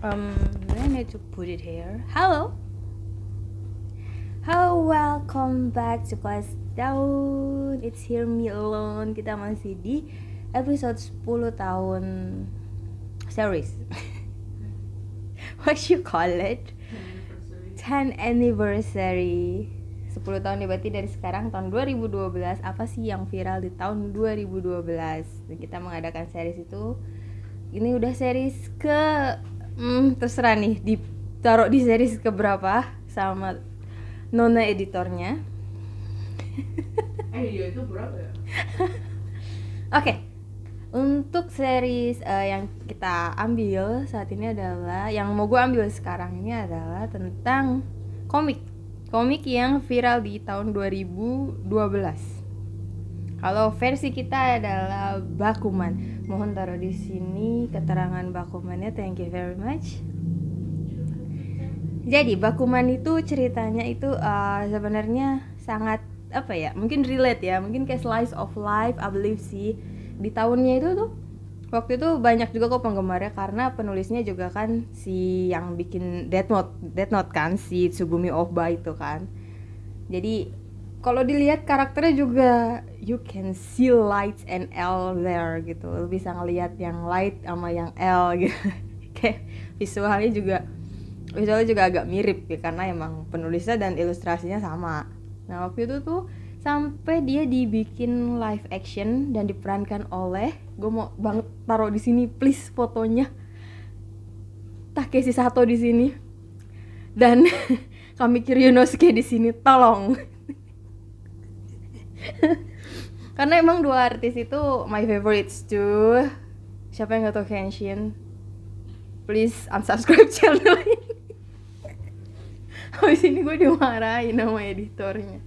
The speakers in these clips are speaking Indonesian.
Um, I need to put it here. Hello. Hello, welcome back to Class Down. It's here me alone. Kita masih di episode 10 tahun series. What you call it? 10 anniversary. 10 tahun ya berarti dari sekarang tahun 2012 apa sih yang viral di tahun 2012 dan kita mengadakan series itu ini udah series ke hmm, terserah nih ditaruh di series ke berapa sama nona editornya Eh iya itu berapa ya? Oke, untuk series eh, yang kita ambil saat ini adalah yang mau gue ambil sekarang ini adalah tentang komik, komik yang viral di tahun 2012. Kalau versi kita adalah Bakuman. Mohon taruh di sini keterangan Bakumannya. Thank you very much. Jadi Bakuman itu ceritanya itu eh, sebenarnya sangat apa ya? Mungkin relate ya, mungkin kayak slice of life, I believe sih. Di tahunnya itu tuh waktu itu banyak juga kok penggemarnya karena penulisnya juga kan si yang bikin Death Note, Death Note kan si Tsugumi Ohba itu kan. Jadi kalau dilihat karakternya juga you can see lights and L there gitu. Lu bisa ngelihat yang light sama yang L gitu. Kayak visualnya juga visualnya juga agak mirip ya karena emang penulisnya dan ilustrasinya sama. Nah waktu itu tuh sampai dia dibikin live action dan diperankan oleh gue mau banget taruh di sini please fotonya Takeshi Sato di sini dan kami Yunosuke di sini tolong karena emang dua artis itu my favorites tuh siapa yang gak tau Kenshin? Please unsubscribe channel ini. Habis ini gue dimarahin sama editornya.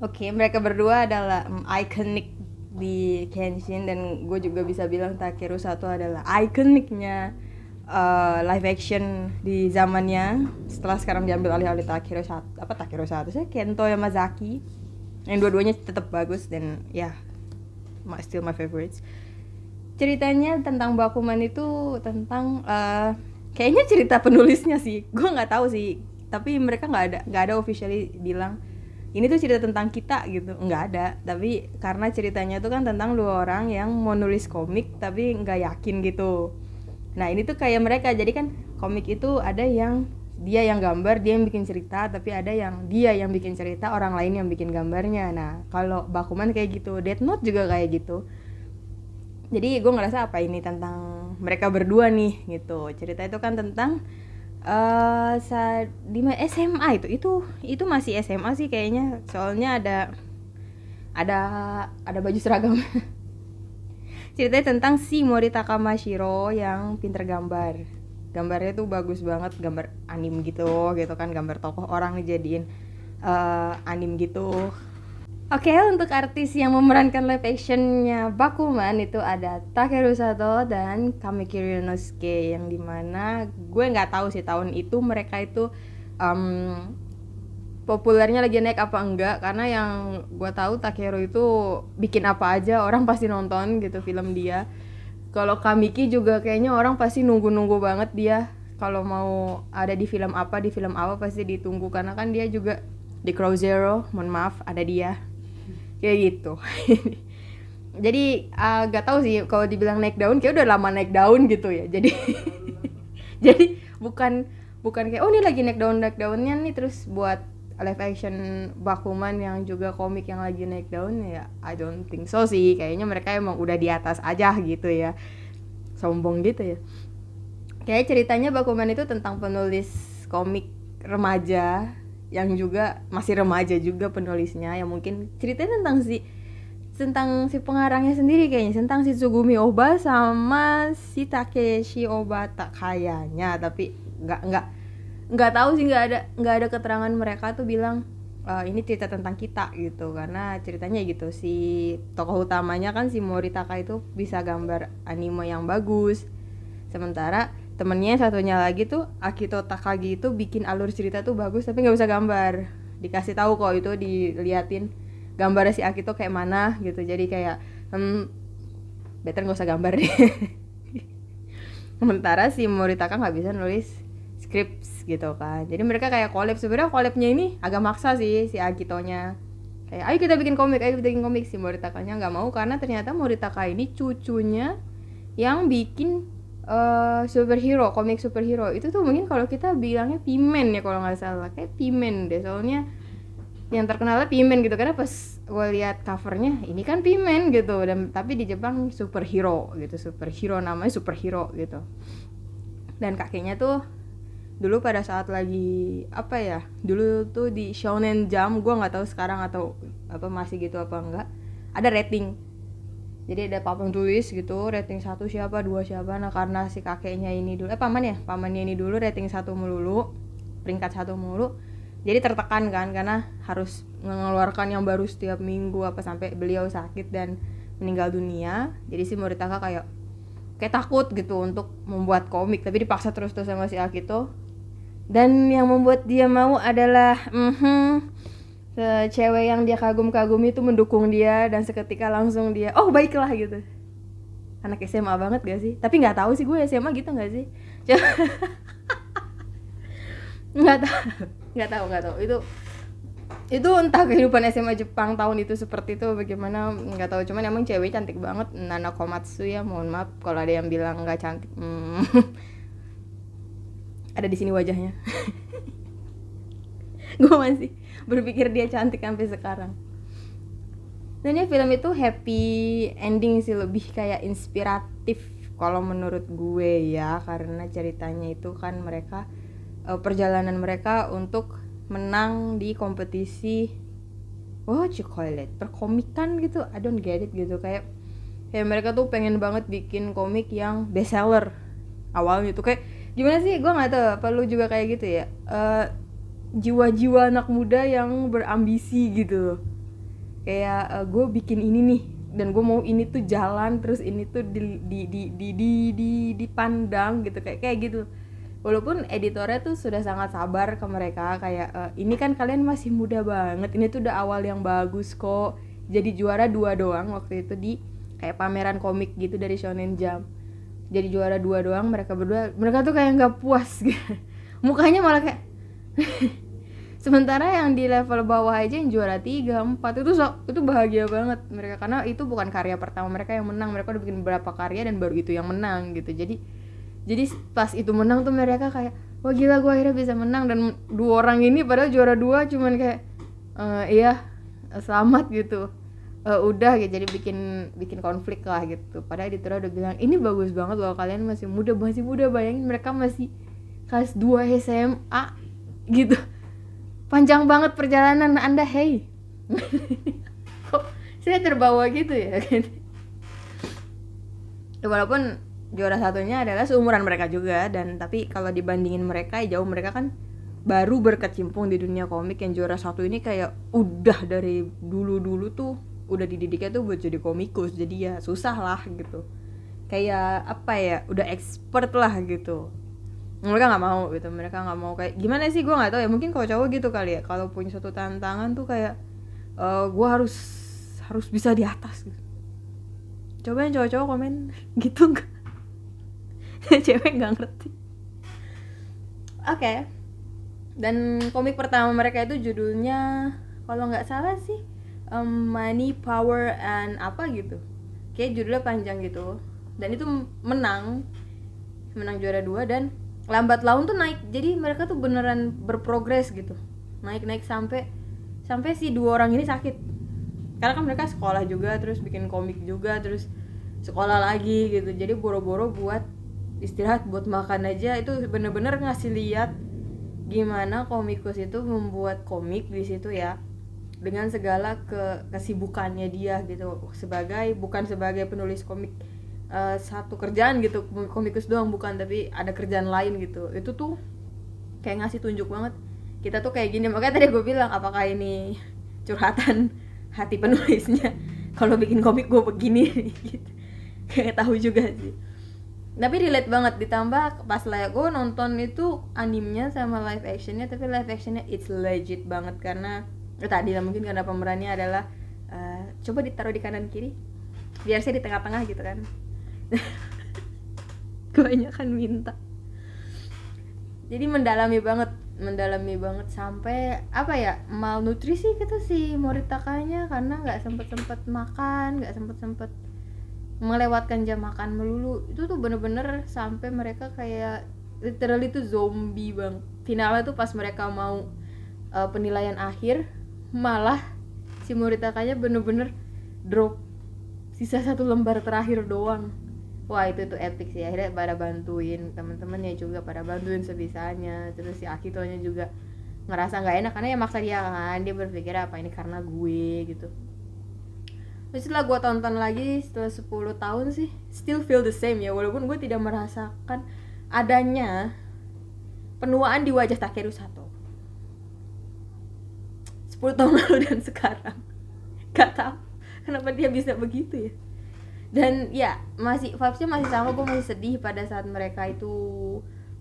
Oke, mereka berdua adalah um, iconic di Kenshin dan gue juga bisa bilang Takeru Sato adalah ikoniknya uh, live action di zamannya. Setelah sekarang diambil alih oleh Takeru Sato apa Takeru Sato sih? Kento Yamazaki yang dua-duanya tetap bagus dan ya yeah, still my favorites. Ceritanya tentang Bakuman itu tentang uh, kayaknya cerita penulisnya sih. Gue nggak tahu sih tapi mereka nggak ada nggak ada officially bilang ini tuh cerita tentang kita gitu. Nggak ada. Tapi karena ceritanya tuh kan tentang dua orang yang mau nulis komik tapi nggak yakin gitu. Nah ini tuh kayak mereka. Jadi kan komik itu ada yang dia yang gambar dia yang bikin cerita tapi ada yang dia yang bikin cerita orang lain yang bikin gambarnya. Nah kalau Bakuman kayak gitu Death Note juga kayak gitu. Jadi gue ngerasa apa ini tentang mereka berdua nih gitu. Cerita itu kan tentang uh, di SMA itu. Itu itu masih SMA sih kayaknya. Soalnya ada ada ada baju seragam. Ceritanya tentang si Morita Kamashiro yang pinter gambar gambarnya tuh bagus banget gambar anim gitu gitu kan gambar tokoh orang dijadiin uh, anim gitu Oke, okay, untuk artis yang memerankan live actionnya Bakuman itu ada Takeru Sato dan Kamikiri Ryunosuke yang di mana gue nggak tahu sih tahun itu mereka itu um, populernya lagi naik apa enggak karena yang gue tahu Takeru itu bikin apa aja orang pasti nonton gitu film dia. Kalau Kamiki juga kayaknya orang pasti nunggu-nunggu banget dia. Kalau mau ada di film apa di film apa pasti ditunggu. Karena kan dia juga di Crow Zero, mohon maaf ada dia. Kayak gitu. Jadi uh, gak tahu sih kalau dibilang naik daun kayak udah lama naik daun gitu ya. Jadi jadi bukan bukan kayak oh ini lagi naik daun naik daunnya nih terus buat live action Bakuman yang juga komik yang lagi naik daun ya I don't think so sih. Kayaknya mereka emang udah di atas aja gitu ya. Sombong gitu ya. Kayak ceritanya Bakuman itu tentang penulis komik remaja yang juga masih remaja juga penulisnya yang mungkin ceritanya tentang si tentang si pengarangnya sendiri kayaknya tentang si Tsugumi Oba sama si Takeshi Obata kayaknya tapi nggak nggak nggak tahu sih nggak ada nggak ada keterangan mereka tuh bilang e, ini cerita tentang kita gitu. Karena ceritanya gitu si tokoh utamanya kan si Moritaka itu bisa gambar anime yang bagus. Sementara temennya satunya lagi tuh Akito Takagi itu bikin alur cerita tuh bagus tapi nggak bisa gambar. Dikasih tahu kok itu diliatin gambar si Akito kayak mana gitu. Jadi kayak hmm better nggak usah gambar deh. Sementara si Moritaka nggak bisa nulis scripts gitu kan. Jadi mereka kayak collab. Sebenarnya collabnya ini agak maksa sih si Akitonya. Kayak ayo kita bikin komik ayo kita bikin komik. Si Moritakanya nggak mau karena ternyata Moritaka ini cucunya yang bikin uh, superhero komik superhero. Itu tuh mungkin kalau kita bilangnya pimen ya kalau nggak salah. Kayak pimen deh. Soalnya yang terkenalnya pimen gitu. Karena pas gue lihat covernya ini kan pimen gitu. Dan tapi di Jepang superhero gitu. Superhero namanya superhero gitu. Dan kakeknya tuh dulu pada saat lagi apa ya dulu tuh di Shonen Jump gue nggak tahu sekarang atau apa masih gitu apa enggak ada rating. Jadi ada papan tulis gitu rating satu siapa dua siapa. Nah karena si kakeknya ini dulu eh paman ya? Pamannya ini dulu rating satu melulu peringkat satu mulu jadi tertekan kan karena harus mengeluarkan yang baru setiap minggu apa sampai beliau sakit dan meninggal dunia. Jadi si Moritaka kayak kayak takut gitu untuk membuat komik tapi dipaksa terus terus sama si Akito dan yang membuat dia mau adalah mm -hmm, cewek yang dia kagum-kagumi itu mendukung dia dan seketika langsung dia oh baiklah gitu. Anak SMA banget gak sih? Tapi nggak tahu sih gue SMA gitu nggak sih? Nggak tahu nggak tahu nggak tahu itu itu entah kehidupan SMA Jepang tahun itu seperti itu bagaimana nggak tahu cuman emang cewek cantik banget Nana Komatsu ya mohon maaf kalau ada yang bilang nggak cantik. Hmm. ada di sini wajahnya. Gue masih berpikir dia cantik sampai sekarang. Dan ya film itu happy ending sih lebih kayak inspiratif kalau menurut gue ya karena ceritanya itu kan mereka uh, perjalanan mereka untuk menang di kompetisi oh you call it perkomikan gitu I don't get it gitu. Kayak kayak mereka tuh pengen banget bikin komik yang best seller awalnya tuh kayak gimana sih? Gue nggak tahu apa lu juga kayak gitu ya? Uh, jiwa-jiwa anak muda yang berambisi gitu kayak uh, gue bikin ini nih dan gue mau ini tuh jalan terus ini tuh di di di di di, di dipandang gitu kayak kayak gitu. Walaupun editornya tuh sudah sangat sabar ke mereka kayak e, ini kan kalian masih muda banget ini tuh udah awal yang bagus kok. Jadi juara dua doang waktu itu di kayak pameran komik gitu dari Shonen Jump jadi juara dua doang mereka berdua mereka tuh kayak nggak puas gitu. Mukanya malah kayak sementara yang di level bawah aja yang juara tiga empat itu so, itu bahagia banget mereka. Karena itu bukan karya pertama mereka yang menang mereka udah bikin beberapa karya dan baru itu yang menang gitu. Jadi jadi pas itu menang tuh mereka kayak wah gila gue akhirnya bisa menang. Dan dua orang ini padahal juara dua cuman kayak e, iya selamat gitu uh, udah gitu. Jadi bikin bikin konflik lah gitu. Padahal editor udah bilang ini bagus banget loh kalian masih muda masih muda bayangin mereka masih kelas 2 SMA gitu. Panjang banget perjalanan anda hey. Kok saya terbawa gitu ya? Walaupun juara satunya adalah seumuran mereka juga dan tapi kalau dibandingin mereka jauh mereka kan baru berkecimpung di dunia komik yang juara satu ini kayak udah dari dulu dulu tuh udah dididiknya tuh buat jadi komikus jadi ya susah lah gitu. Kayak apa ya udah expert lah gitu. Mereka nggak mau gitu mereka nggak mau kayak gimana sih gue nggak tahu ya mungkin kalau cowok gitu kali ya kalau punya suatu tantangan tuh kayak uh, eh, gue harus harus bisa di atas gitu. Coba yang cowok-cowok komen gitu enggak cewek nggak ngerti. Oke. Okay. dan komik pertama mereka itu judulnya kalau nggak salah sih um, money power and apa gitu. Kayak judulnya panjang gitu. Dan itu menang. Menang juara dua dan lambat laun tuh naik. Jadi mereka tuh beneran berprogres gitu. Naik naik sampai sampai si dua orang ini sakit. Karena kan mereka sekolah juga terus bikin komik juga terus sekolah lagi gitu. Jadi boro-boro buat istirahat buat makan aja. Itu bener-bener ngasih lihat gimana komikus itu membuat komik di situ ya dengan segala ke kesibukannya dia gitu. Sebagai bukan sebagai penulis komik uh, satu kerjaan gitu komikus doang bukan tapi ada kerjaan lain gitu. Itu tuh kayak ngasih tunjuk banget. Kita tuh kayak gini makanya tadi gue bilang apakah ini curhatan hati penulisnya? Kalau bikin komik gue begini gitu. Kayak tahu juga sih. Tapi relate banget ditambah pas lah gue nonton itu animnya sama live actionnya tapi live actionnya it's legit banget karena tadi lah mungkin karena pemerannya adalah uh, coba ditaruh di kanan kiri biar saya di tengah-tengah gitu kan. Kebanyakan minta. Jadi mendalami banget mendalami banget sampai apa ya malnutrisi gitu sih Moritakanya karena nggak sempet sempet makan nggak sempet sempet melewatkan jam makan melulu. Itu tuh bener-bener sampai mereka kayak literally tuh zombie bang. Finalnya tuh pas mereka mau uh, penilaian akhir malah si Moritakanya bener-bener drop sisa satu lembar terakhir doang. Wah itu tuh epic sih. Akhirnya pada bantuin temen-temennya juga pada bantuin sebisanya. Terus si Akitonya juga ngerasa nggak enak karena ya maksa dia kan. Dia berpikir apa ini karena gue? gitu. Terus setelah gue tonton lagi setelah 10 tahun sih still feel the same ya. Walaupun gue tidak merasakan adanya penuaan di wajah Takeru Sato 10 tahun lalu dan sekarang. Gak tau kenapa dia bisa begitu ya. Dan ya masih vibesnya masih sama gue masih sedih pada saat mereka itu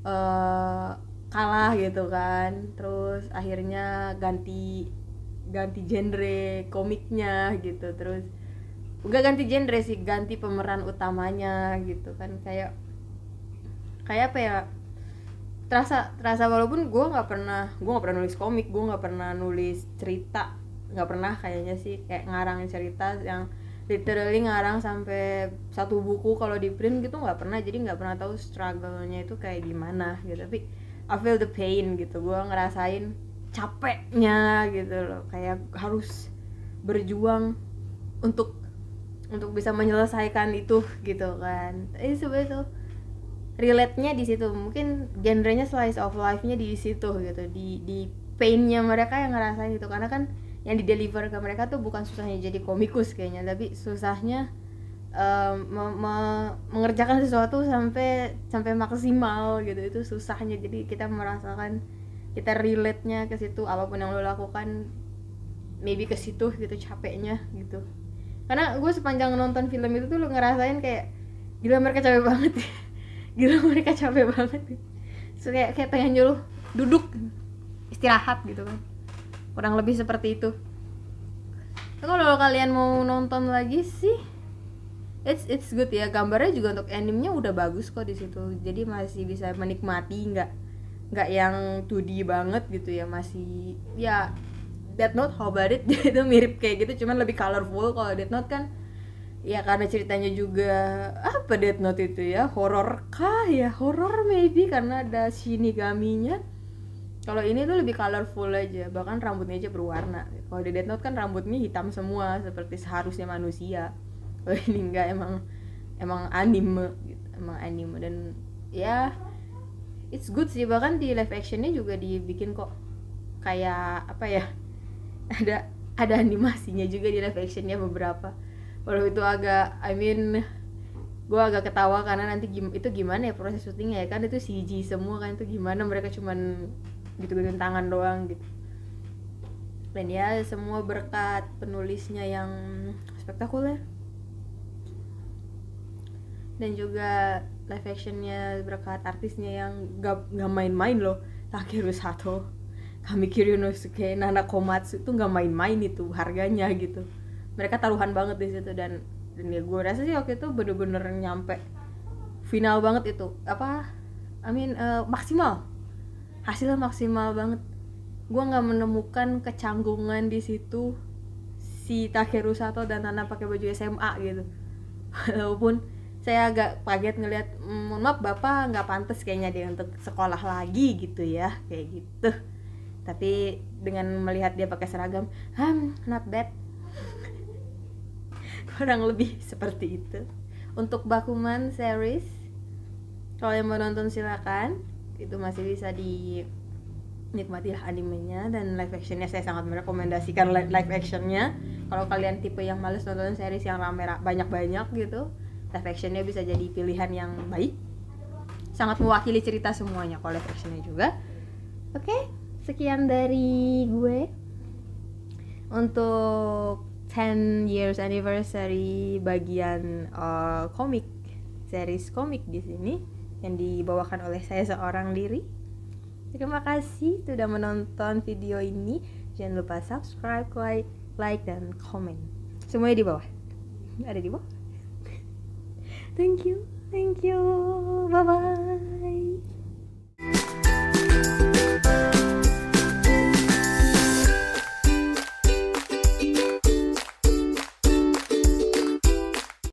uh, kalah gitu kan. Terus akhirnya ganti ganti genre komiknya gitu. Terus enggak ganti genre sih ganti pemeran utamanya gitu kan. Kayak kayak apa ya terasa terasa walaupun gue nggak pernah gue nggak pernah nulis komik gue nggak pernah nulis cerita nggak pernah kayaknya sih kayak ngarangin cerita yang literally ngarang sampai satu buku kalau di print gitu nggak pernah. Jadi nggak pernah tahu struggle-nya itu kayak gimana gitu. Tapi I feel the pain gitu gue ngerasain capeknya gitu loh. Kayak harus berjuang untuk untuk bisa menyelesaikan itu gitu kan. Sebenarnya tuh relate-nya di situ. Mungkin genrenya slice of life-nya di situ gitu. Di di pain-nya mereka yang ngerasain gitu. Karena kan yang di deliver ke mereka tuh bukan susahnya jadi komikus kayaknya. Tapi susahnya um, me me mengerjakan sesuatu sampai sampai maksimal gitu. Itu susahnya. Jadi kita merasakan kita relate nya ke situ. Apa pun yang lo lakukan maybe ke situ gitu capeknya gitu. Karena gue sepanjang nonton film itu tuh lo ngerasain kayak gila mereka capek banget gila mereka capek banget. So, kayak kayak pengen nyuruh duduk istirahat gitu kan. Kurang lebih seperti itu. Kalau kalian mau nonton lagi sih it's it's good ya. Gambarnya juga untuk animenya udah bagus kok di situ. Jadi masih bisa menikmati nggak nggak yang 2D banget gitu ya. Masih ya Death Note how about it? Itu mirip kayak gitu cuman lebih colorful. Kalau Death Note kan ya karena ceritanya juga apa Death Note itu ya? Horror kah ya? Horror maybe karena ada shinigaminya. Kalau ini tuh lebih colorful aja bahkan rambutnya aja berwarna. Kalau di Death Note kan rambutnya hitam semua seperti seharusnya manusia. Kalau ini enggak emang emang anime gitu. Emang anime dan ya it's good sih. Bahkan di live actionnya juga dibikin kok kayak apa ya ada ada animasinya juga di live actionnya beberapa walau itu agak I mean gue agak ketawa karena nanti itu gimana ya proses syutingnya ya? Kan itu CG semua kan itu gimana mereka cuman gitu-gituin tangan doang gitu. Dan ya semua berkat penulisnya yang spektakuler. Dan juga live actionnya berkat artisnya yang gak, gak main-main loh. Takeru Sato Kamikiri Nosuke Nana Komatsu itu gak main-main itu harganya gitu mereka taruhan banget di situ dan dan ya gue rasa sih waktu itu bener-bener nyampe final banget itu. Apa? I mean uh, maksimal. Hasilnya maksimal banget. Gue nggak menemukan kecanggungan di situ si Takeru Sato dan Nana pakai baju SMA gitu. Walaupun saya agak kaget ngelihat mm, mohon maaf bapak nggak pantas kayaknya dia untuk sekolah lagi gitu ya kayak gitu. Tapi dengan melihat dia pakai seragam hmm not bad kurang lebih seperti itu. Untuk Bakuman series kalau yang mau nonton silakan. Itu masih bisa di nikmati animenya dan live actionnya. Saya sangat merekomendasikan live actionnya. Kalau kalian tipe yang males nonton series yang rame banyak-banyak gitu live actionnya bisa jadi pilihan yang baik. Sangat mewakili cerita semuanya kalau live actionnya juga. Oke okay, sekian dari gue. Untuk 10 years anniversary bagian uh, komik series komik di sini yang dibawakan oleh saya seorang diri. Terima kasih sudah menonton video ini. Jangan lupa subscribe, like, like dan komen. Semuanya di bawah. Ada di bawah. Thank you. thank you bye bye